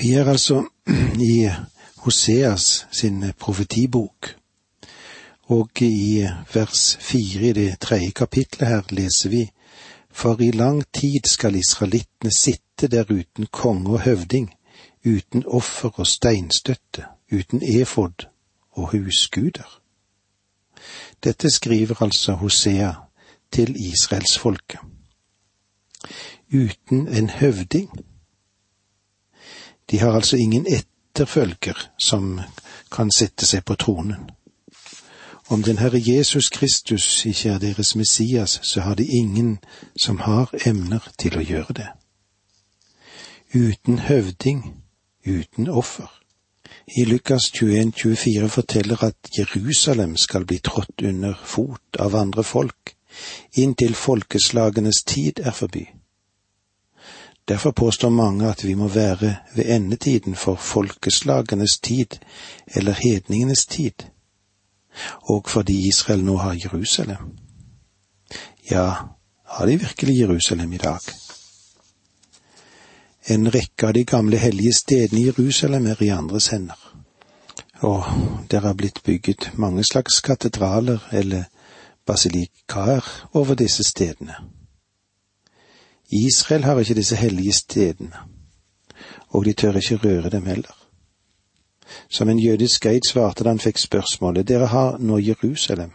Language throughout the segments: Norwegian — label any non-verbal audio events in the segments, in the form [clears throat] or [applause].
Vi er altså [clears throat] i Hoseas sin profetibok, og i vers fire i det tredje kapitlet her leser vi For i lang tid skal israelittene sitte der uten konge og høvding, uten offer og steinstøtte, uten efod og husguder. Dette skriver altså Hosea til israelsfolket. Uten en høvding de har altså ingen etterfølger som kan sette seg på tronen. Om den Herre Jesus Kristus ikke er deres Messias, så har de ingen som har emner til å gjøre det. Uten høvding, uten offer. I Lukas 21, 24 forteller at Jerusalem skal bli trådt under fot av andre folk, inntil folkeslagenes tid er forbi. Derfor påstår mange at vi må være ved endetiden for folkeslagenes tid eller hedningenes tid, og fordi Israel nå har Jerusalem. Ja, har de virkelig Jerusalem i dag? En rekke av de gamle hellige stedene i Jerusalem er i andres hender, og det har blitt bygget mange slags katedraler eller basilikaer over disse stedene. Israel har ikke disse hellige stedene, og de tør ikke røre dem heller. Som en jødisk guide svarte da han fikk spørsmålet, dere har nå Jerusalem.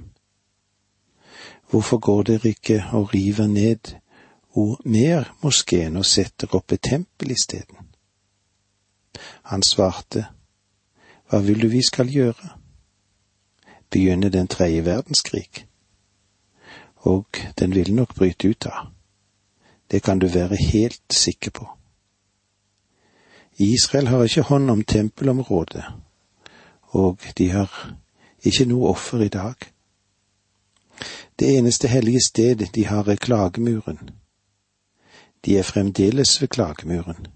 Hvorfor går dere ikke og river ned og mer moskeen og setter opp et tempel isteden? Han svarte, hva vil du vi skal gjøre? Begynne den tredje verdenskrig? Og den vil nok bryte ut av. Det kan du være helt sikker på. Israel har ikke hånd om tempelområdet, og de har ikke noe offer i dag. Det eneste hellige sted de har er klagemuren. De er fremdeles ved klagemuren.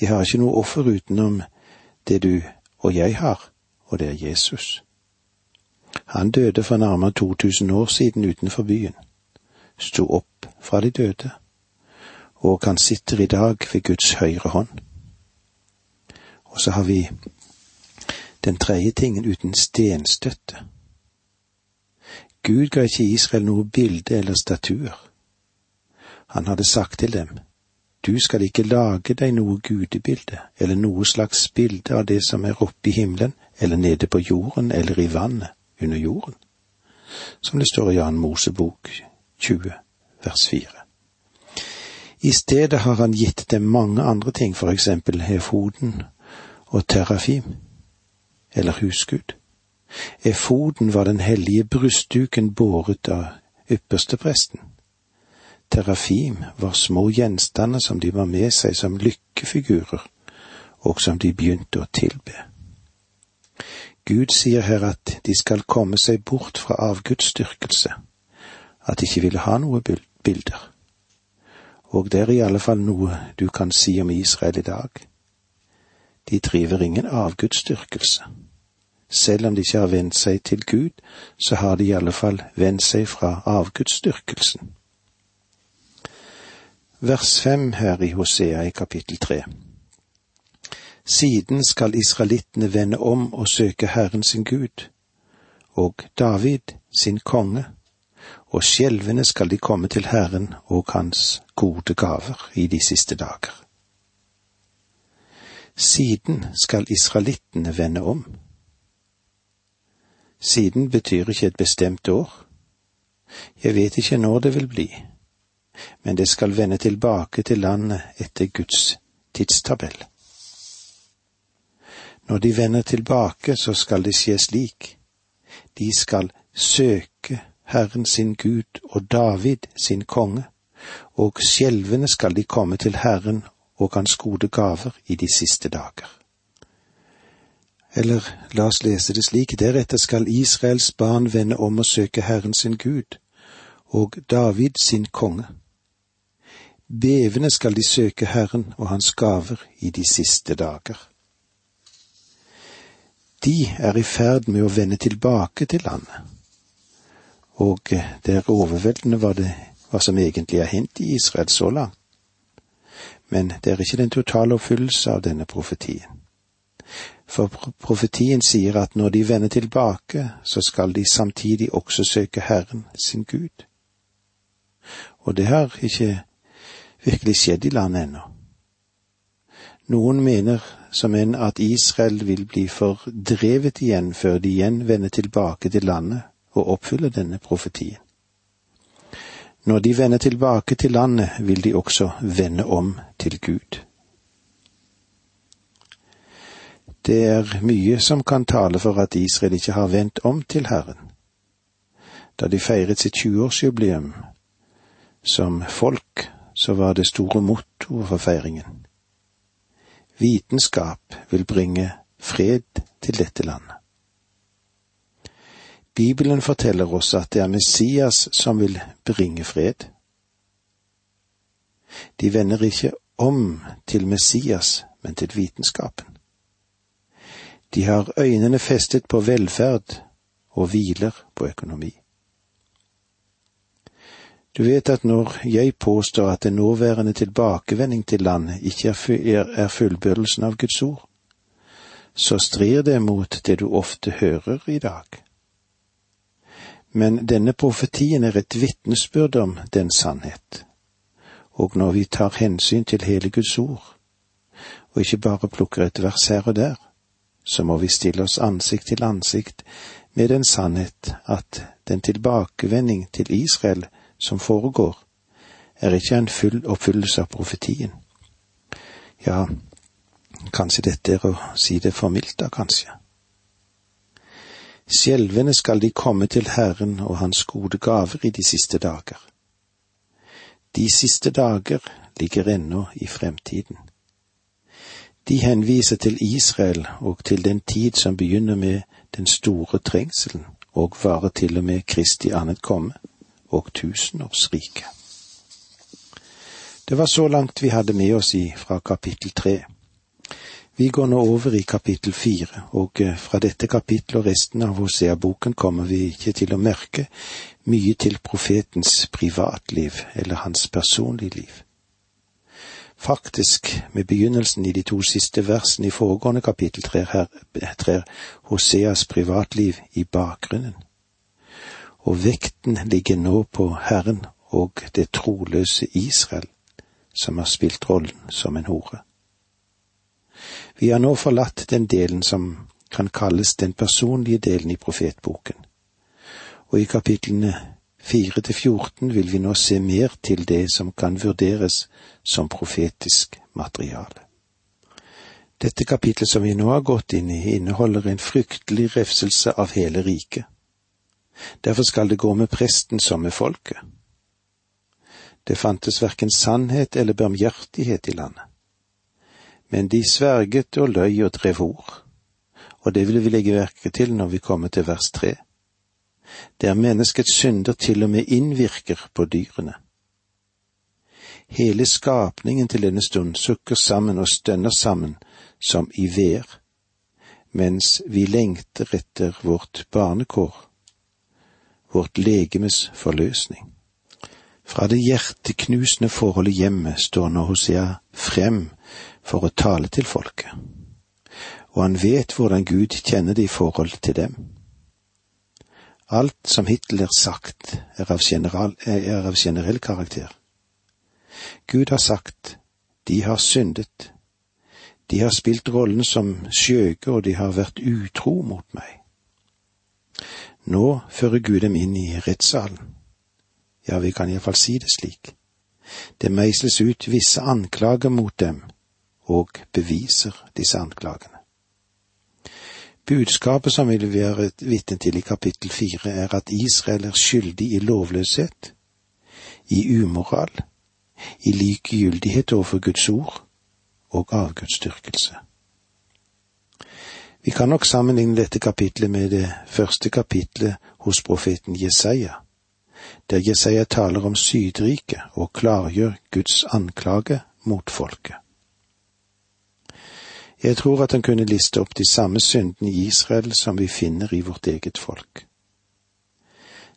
De har ikke noe offer utenom det du og jeg har, og det er Jesus. Han døde for nærmere 2000 år siden utenfor byen sto opp fra de døde, og han sitter i dag ved Guds høyre hånd. Og så har vi den tredje tingen uten stenstøtte. Gud ga ikke Israel noe bilde eller statuer. Han hadde sagt til dem, du skal ikke lage deg noe gudebilde eller noe slags bilde av det som er oppe i himmelen eller nede på jorden eller i vannet under jorden, som det står i Jan Mosebok 20, vers 4. I stedet har han gitt dem mange andre ting, for eksempel hefoden og terafim, eller husgud. Efoden var den hellige brystduken båret av ypperstepresten. Terafim var små gjenstander som de var med seg som lykkefigurer, og som de begynte å tilbe. Gud sier her at de skal komme seg bort fra avgudsdyrkelse at de ikke ville ha noe bilder. Og det er i alle fall noe du kan si om Israel i dag. De driver ingen avgudsdyrkelse. Selv om de ikke har vendt seg til Gud, så har de i alle fall vendt seg fra avgudsdyrkelsen. Vers fem her i Hosea i kapittel tre. Siden skal israelittene vende om og søke Herren sin Gud, og David sin konge og skjelvende skal de komme til Herren og Hans gode gaver i de siste dager. Siden skal israelittene vende om. Siden betyr ikke et bestemt år. Jeg vet ikke når det vil bli, men det skal vende tilbake til landet etter Guds tidstabell. Når de vender tilbake, så skal det skje slik. De skal søke Herren sin Gud og David sin konge, og skjelvende skal de komme til Herren og hans gode gaver i de siste dager. Eller la oss lese det slik, deretter skal Israels barn vende om og søke Herren sin Gud og David sin konge. Bevende skal de søke Herren og hans gaver i de siste dager. De er i ferd med å vende tilbake til landet og eh, det er overveldende hva, det, hva som egentlig er hendt i Israel så langt. Men det er ikke den totale oppfyllelse av denne profetien. For profetien sier at når de vender tilbake, så skal de samtidig også søke Herren sin Gud. Og det har ikke virkelig skjedd i landet ennå. Noen mener som en at Israel vil bli fordrevet igjen før de igjen vender tilbake til landet og oppfyller denne profetien. Når de vender tilbake til landet, vil de også vende om til Gud. Det er mye som kan tale for at Israel ikke har vendt om til Herren. Da de feiret sitt 20-årsjubileum som folk, så var det store mottoet for feiringen. Vitenskap vil bringe fred til dette landet. Bibelen forteller oss at det er Messias som vil bringe fred. De vender ikke om til Messias, men til vitenskapen. De har øynene festet på velferd og hviler på økonomi. Du vet at når jeg påstår at den nåværende tilbakevending til landet ikke er fullbyrdelsen av Guds ord, så strir det mot det du ofte hører i dag. Men denne profetien er et vitnesbyrd om den sannhet, og når vi tar hensyn til hele Guds ord, og ikke bare plukker et vers her og der, så må vi stille oss ansikt til ansikt med den sannhet at den tilbakevending til Israel som foregår, er ikke en full oppfyllelse av profetien. Ja, kanskje dette er å si det for mildt, da, kanskje. Skjelvende skal de komme til Herren og Hans gode gaver i de siste dager. De siste dager ligger ennå i fremtiden. De henviser til Israel og til den tid som begynner med den store trengselen og varer til og med Kristi annet komme og tusenårsriket. Det var så langt vi hadde med oss i fra kapittel tre. Vi går nå over i kapittel fire, og eh, fra dette kapittelet og resten av Hosea-boken kommer vi ikke til å merke mye til profetens privatliv eller hans personlige liv. Faktisk, med begynnelsen i de to siste versene i foregående kapittel trer Hoseas privatliv i bakgrunnen og vekten ligger nå på Herren og det troløse Israel, som har spilt rollen som en hore. Vi har nå forlatt den delen som kan kalles den personlige delen i profetboken, og i kapitlene fire til 14 vil vi nå se mer til det som kan vurderes som profetisk materiale. Dette kapitlet som vi nå har gått inn i, inneholder en fryktelig refselse av hele riket Derfor skal det gå med presten som med folket. Det fantes verken sannhet eller barmhjertighet i landet. Men de sverget og løy og drev ord, og det vil vi legge merke til når vi kommer til vers tre, der menneskets synder til og med innvirker på dyrene. Hele skapningen til denne stund sukker sammen og stønner sammen som i vær, mens vi lengter etter vårt barnekår vårt legemes forløsning. Fra det hjerteknusende forholdet hjemme står nå Hosea frem for å tale til folket, og han vet hvordan Gud kjenner det i forhold til dem. Alt som hittil er sagt, er av, general, er av generell karakter. Gud har sagt, de har syndet, de har spilt rollen som skjøge, og de har vært utro mot meg. Nå fører Gud dem inn i rettssalen. Ja, vi kan iallfall si det slik. Det meisles ut visse anklager mot dem, og beviser disse anklagene. Budskapet som vil være vitne til i kapittel fire, er at Israel er skyldig i lovløshet, i umoral, i likegyldighet overfor Guds ord og avgudsdyrkelse. Vi kan nok sammenligne dette kapitlet med det første kapitlet hos profeten Jesaja, der Jesaja taler om Sydriket og klargjør Guds anklage mot folket. Jeg tror at han kunne liste opp de samme syndene i Israel som vi finner i vårt eget folk.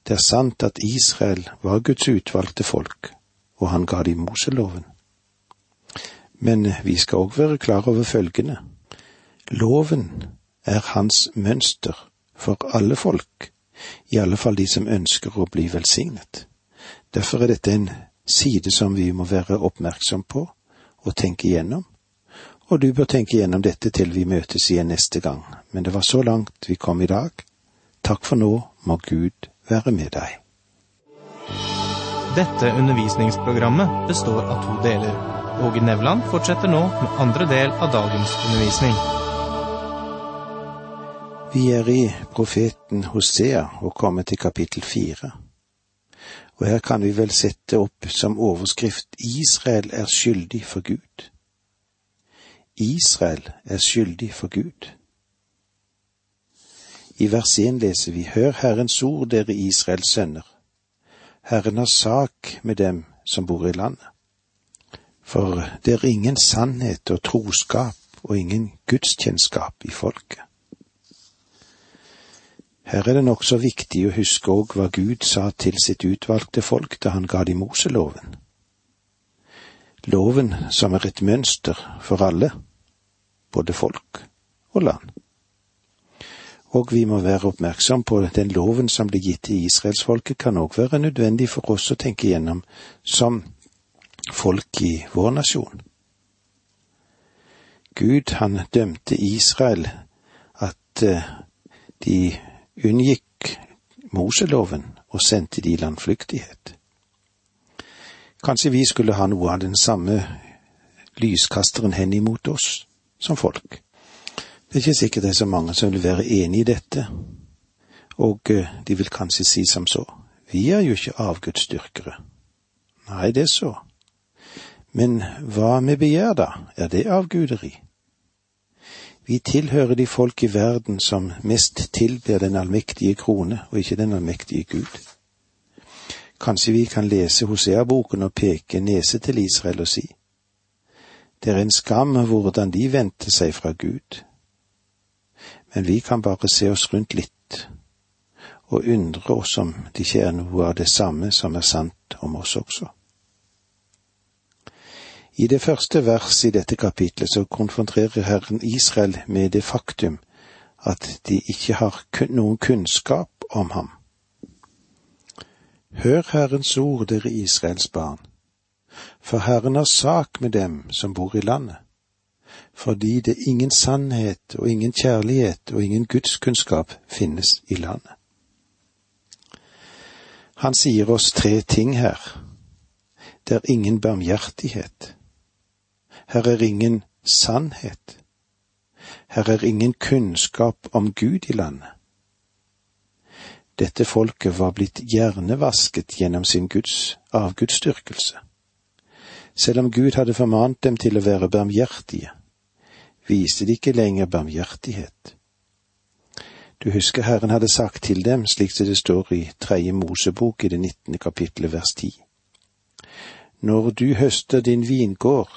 Det er sant at Israel var Guds utvalgte folk, og han ga dem Moseloven. Men vi skal òg være klar over følgende. Loven er hans mønster for alle folk, i alle fall de som ønsker å bli velsignet. Derfor er dette en side som vi må være oppmerksom på og tenke igjennom, og du bør tenke gjennom dette til vi møtes igjen neste gang, men det var så langt vi kom i dag. Takk for nå, må Gud være med deg. Dette undervisningsprogrammet består av to deler. Åge Nevland fortsetter nå med andre del av dagens undervisning. Vi er i profeten Hosea og kommer til kapittel fire. Og her kan vi vel sette opp som overskrift Israel er skyldig for Gud. Israel er skyldig for Gud. I vers 1 leser vi Hør Herrens ord, dere Israels sønner. Herren har sak med dem som bor i landet. For det er ingen sannhet og troskap og ingen gudskjennskap i folket. Her er det nokså viktig å huske òg hva Gud sa til sitt utvalgte folk da han ga dem Moseloven. Loven som er et mønster for alle, både folk og land. Og vi må være oppmerksom på den loven som ble gitt til israelsfolket, kan òg være nødvendig for oss å tenke igjennom som folk i vår nasjon. Gud, han dømte Israel at eh, de unngikk Moseloven og sendte de landflyktighet. Kanskje vi skulle ha noe av den samme lyskasteren hen imot oss som folk. Det er ikke sikkert det er så mange som vil være enig i dette, og eh, de vil kanskje si som så, vi er jo ikke avgudsdyrkere. Nei, det er så. Men hva med begjær, da, er det avguderi? Vi tilhører de folk i verden som mest tilber den allmektige krone, og ikke den allmektige Gud. Kanskje vi kan lese Hosea-boken og peke nese til Israel og si, det er en skam hvordan de vendte seg fra Gud. Men vi kan bare se oss rundt litt og undre oss om det ikke er noe av det samme som er sant om oss også. I det første vers i dette kapitlet så konfronterer Herren Israel med det faktum at de ikke har noen kunnskap om ham. Hør Herrens ord, dere Israels barn, for Herren har sak med dem som bor i landet, fordi det ingen sannhet og ingen kjærlighet og ingen gudskunnskap finnes i landet. Han sier oss tre ting her. Det er ingen barmhjertighet. Her er ingen sannhet. Her er ingen kunnskap om Gud i landet. Dette folket var blitt hjernevasket gjennom sin Guds avgudsdyrkelse. Selv om Gud hadde formant dem til å være barmhjertige, viste de ikke lenger barmhjertighet. Du husker Herren hadde sagt til dem, slik som det står i Tredje Mosebok i det nittende kapittelet vers ti. Når du høster din vingård,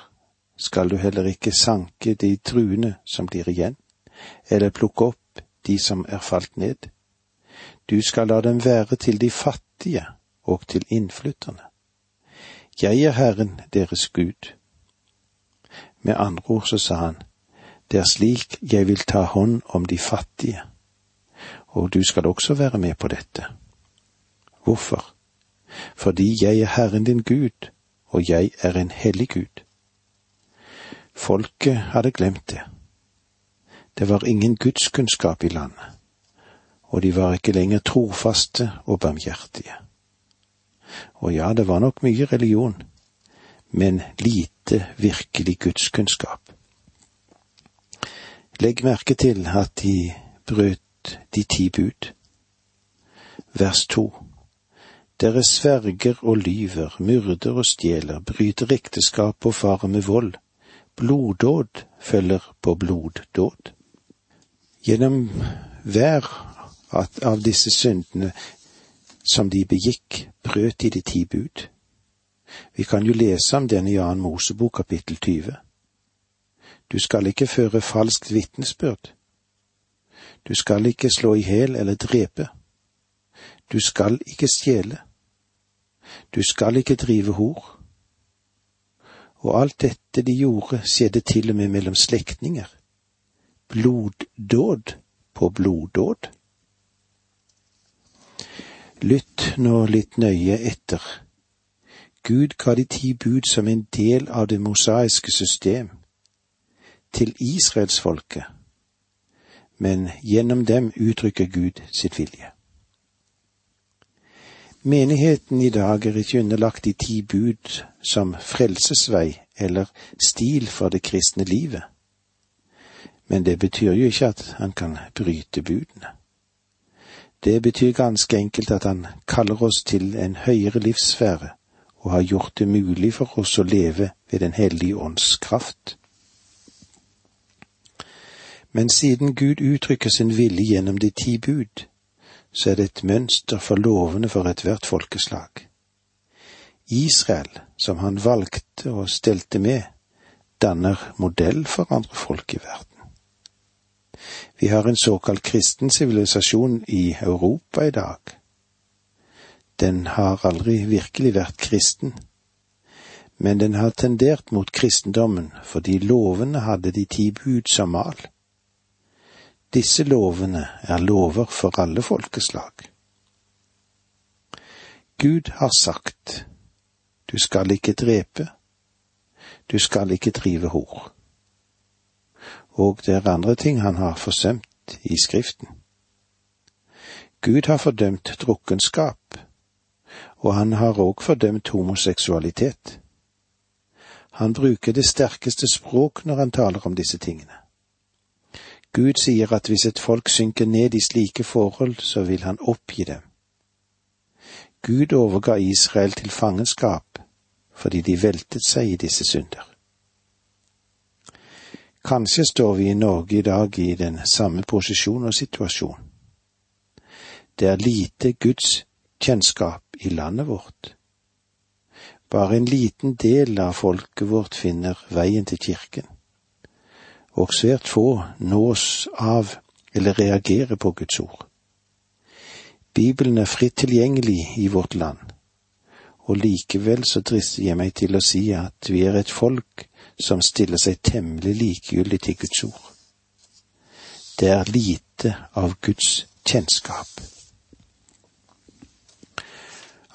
skal du heller ikke sanke de truene som blir igjen, eller plukke opp de som er falt ned. Du skal la dem være til de fattige og til innflytterne. Jeg er Herren deres Gud. Med andre ord så sa han, det er slik jeg vil ta hånd om de fattige, og du skal også være med på dette. Hvorfor? Fordi jeg er Herren din Gud, og jeg er en hellig Gud. Folket hadde glemt det. Det var ingen gudskunnskap i landet, og de var ikke lenger trofaste og barmhjertige. Og ja, det var nok mye religion, men lite virkelig gudskunnskap. Legg merke til at de brøt de ti bud. Vers to. Dere sverger og lyver, myrder og stjeler, bryter ekteskap og farer med vold bloddåd følger på bloddåd. Gjennom hver av disse syndene som de begikk, brøt de de ti bud. Vi kan jo lese om denne i annen Mosebok kapittel 20. Du skal ikke føre falskt vitnesbyrd. Du skal ikke slå i hæl eller drepe. Du skal ikke stjele. Du skal ikke drive hor Og alt dette de gjorde, skjedde til og med mellom slektninger. Bloddåd på bloddåd. Lytt nå litt nøye etter. Gud ga de ti bud som en del av det mosaiske system, til israelsfolket, men gjennom dem uttrykker Gud sitt vilje. Menigheten i dag er ikke underlagt de ti bud som frelsesvei eller stil for det kristne livet, men det betyr jo ikke at han kan bryte budene. Det betyr ganske enkelt at han kaller oss til en høyere livssfære og har gjort det mulig for oss å leve ved Den hellige ånds kraft. Men siden Gud uttrykker sin vilje gjennom de ti bud, så er det et mønster for lovene for ethvert folkeslag. Israel, som han valgte og stelte med, danner modell for andre folk i verden. Vi har en såkalt kristen sivilisasjon i Europa i dag. Den har aldri virkelig vært kristen, men den har tendert mot kristendommen fordi lovene hadde de ti bud som mal. Disse lovene er lover for alle folkeslag. Gud har sagt, du skal ikke drepe, du skal ikke drive hor og det er andre ting han har forsømt i Skriften. Gud har fordømt drukkenskap, og han har òg fordømt homoseksualitet. Han bruker det sterkeste språk når han taler om disse tingene. Gud sier at hvis et folk synker ned i slike forhold, så vil han oppgi dem. Gud overga Israel til fangenskap fordi de veltet seg i disse synder. Kanskje står vi i Norge i dag i den samme posisjon og situasjon. Det er lite Guds kjennskap i landet vårt. Bare en liten del av folket vårt finner veien til kirken, og svært få nås av eller reagerer på Guds ord. Bibelen er fritt tilgjengelig i vårt land, og likevel så drister jeg meg til å si at vi er et folk som stiller seg temmelig likegyldig til Guds ord. Det er lite av Guds kjennskap.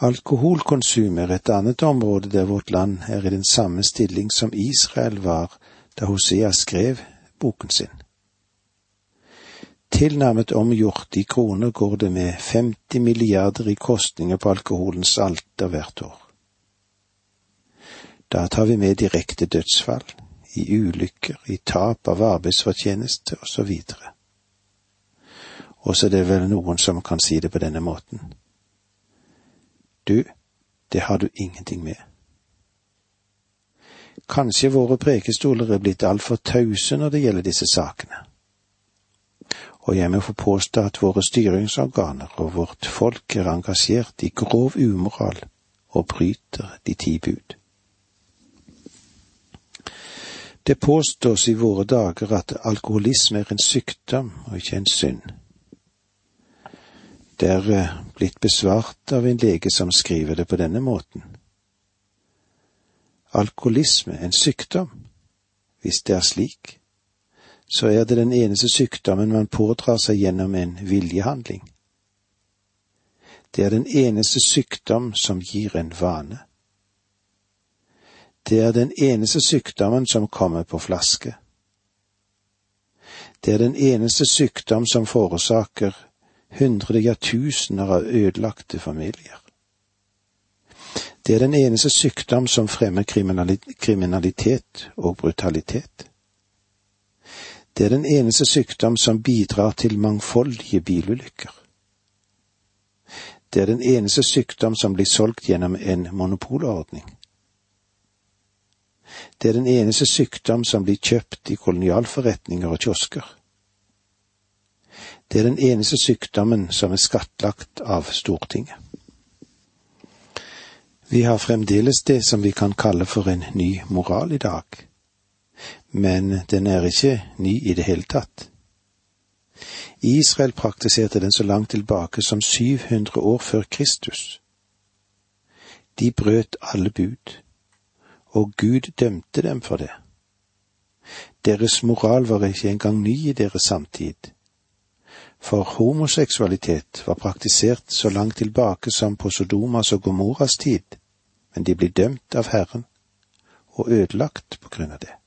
Alkoholkonsum er et annet område der vårt land er i den samme stilling som Israel var da Hosea skrev boken sin. Tilnærmet omgjort i kroner går det med 50 milliarder i kostninger på alkoholens alter hvert år. Da tar vi med direkte dødsfall, i ulykker, i tap av arbeidsfortjeneste osv. Og så er det vel noen som kan si det på denne måten. Du, det har du ingenting med. Kanskje våre prekestoler er blitt altfor tause når det gjelder disse sakene. Og jeg må få påstå at våre styringsorganer og vårt folk er engasjert i grov umoral og bryter de ti bud. Det påstås i våre dager at alkoholisme er en sykdom og ikke en synd. Det er eh, blitt besvart av en lege som skriver det på denne måten. Alkoholisme en sykdom? Hvis det er slik, så er det den eneste sykdommen man pådrar seg gjennom en viljehandling. Det er den eneste sykdom som gir en vane. Det er den eneste sykdommen som kommer på flaske. Det er den eneste sykdom som forårsaker hundre, ja tusener av ødelagte familier. Det er den eneste sykdom som fremmer kriminalitet og brutalitet. Det er den eneste sykdom som bidrar til mangfoldige bilulykker. Det er den eneste sykdom som blir solgt gjennom en monopolordning. Det er den eneste sykdom som blir kjøpt i kolonialforretninger og kiosker. Det er den eneste sykdommen som er skattlagt av Stortinget. Vi har fremdeles det som vi kan kalle for en ny moral i dag, men den er ikke ny i det hele tatt. Israel praktiserte den så langt tilbake som 700 år før Kristus. De brøt alle bud og Gud dømte dem for det. Deres moral var ikke engang ny i deres samtid, for homoseksualitet var praktisert så langt tilbake som på Sodomas og Gomoras tid, men de ble dømt av Herren og ødelagt på grunn av det.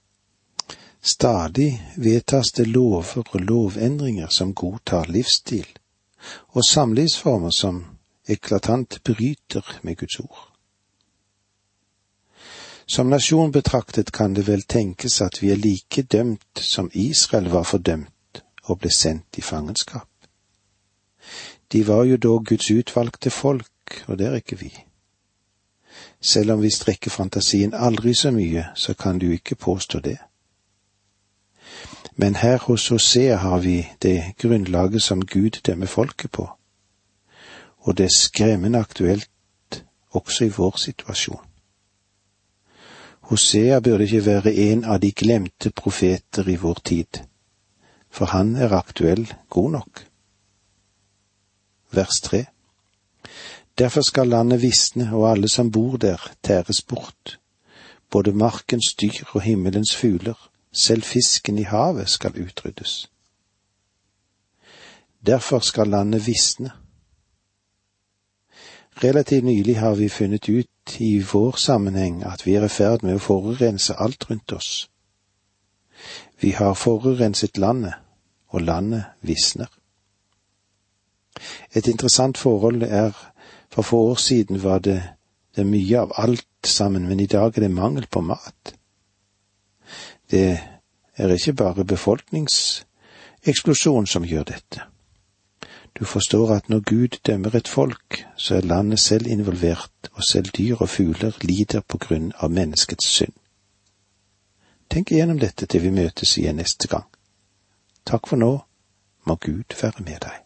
Stadig vedtas det lover og lovendringer som godtar livsstil, og samlivsformer som eklatant bryter med Guds ord. Som nasjon betraktet kan det vel tenkes at vi er like dømt som Israel var fordømt og ble sendt i fangenskap. De var jo da Guds utvalgte folk, og det er ikke vi. Selv om vi strekker fantasien aldri så mye, så kan du ikke påstå det. Men her hos Hosea har vi det grunnlaget som Gud dømmer folket på, og det er skremmende aktuelt også i vår situasjon. Hosea burde ikke være en av de glemte profeter i vår tid, for han er aktuell god nok. Vers tre. Derfor skal landet visne og alle som bor der tæres bort, både markens dyr og himmelens fugler, selv fisken i havet skal utryddes. Derfor skal landet visne. Relativt nylig har vi funnet ut i vår sammenheng at vi er i ferd med å forurense alt rundt oss. Vi har forurenset landet, og landet visner. Et interessant forhold er for få år siden var det, det mye av alt sammen, men i dag er det mangel på mat. Det er ikke bare befolkningseksplosjon som gjør dette. Du forstår at når Gud dømmer et folk, så er landet selv involvert, og selv dyr og fugler lider på grunn av menneskets synd. Tenk igjennom dette til vi møtes igjen neste gang. Takk for nå, må Gud være med deg.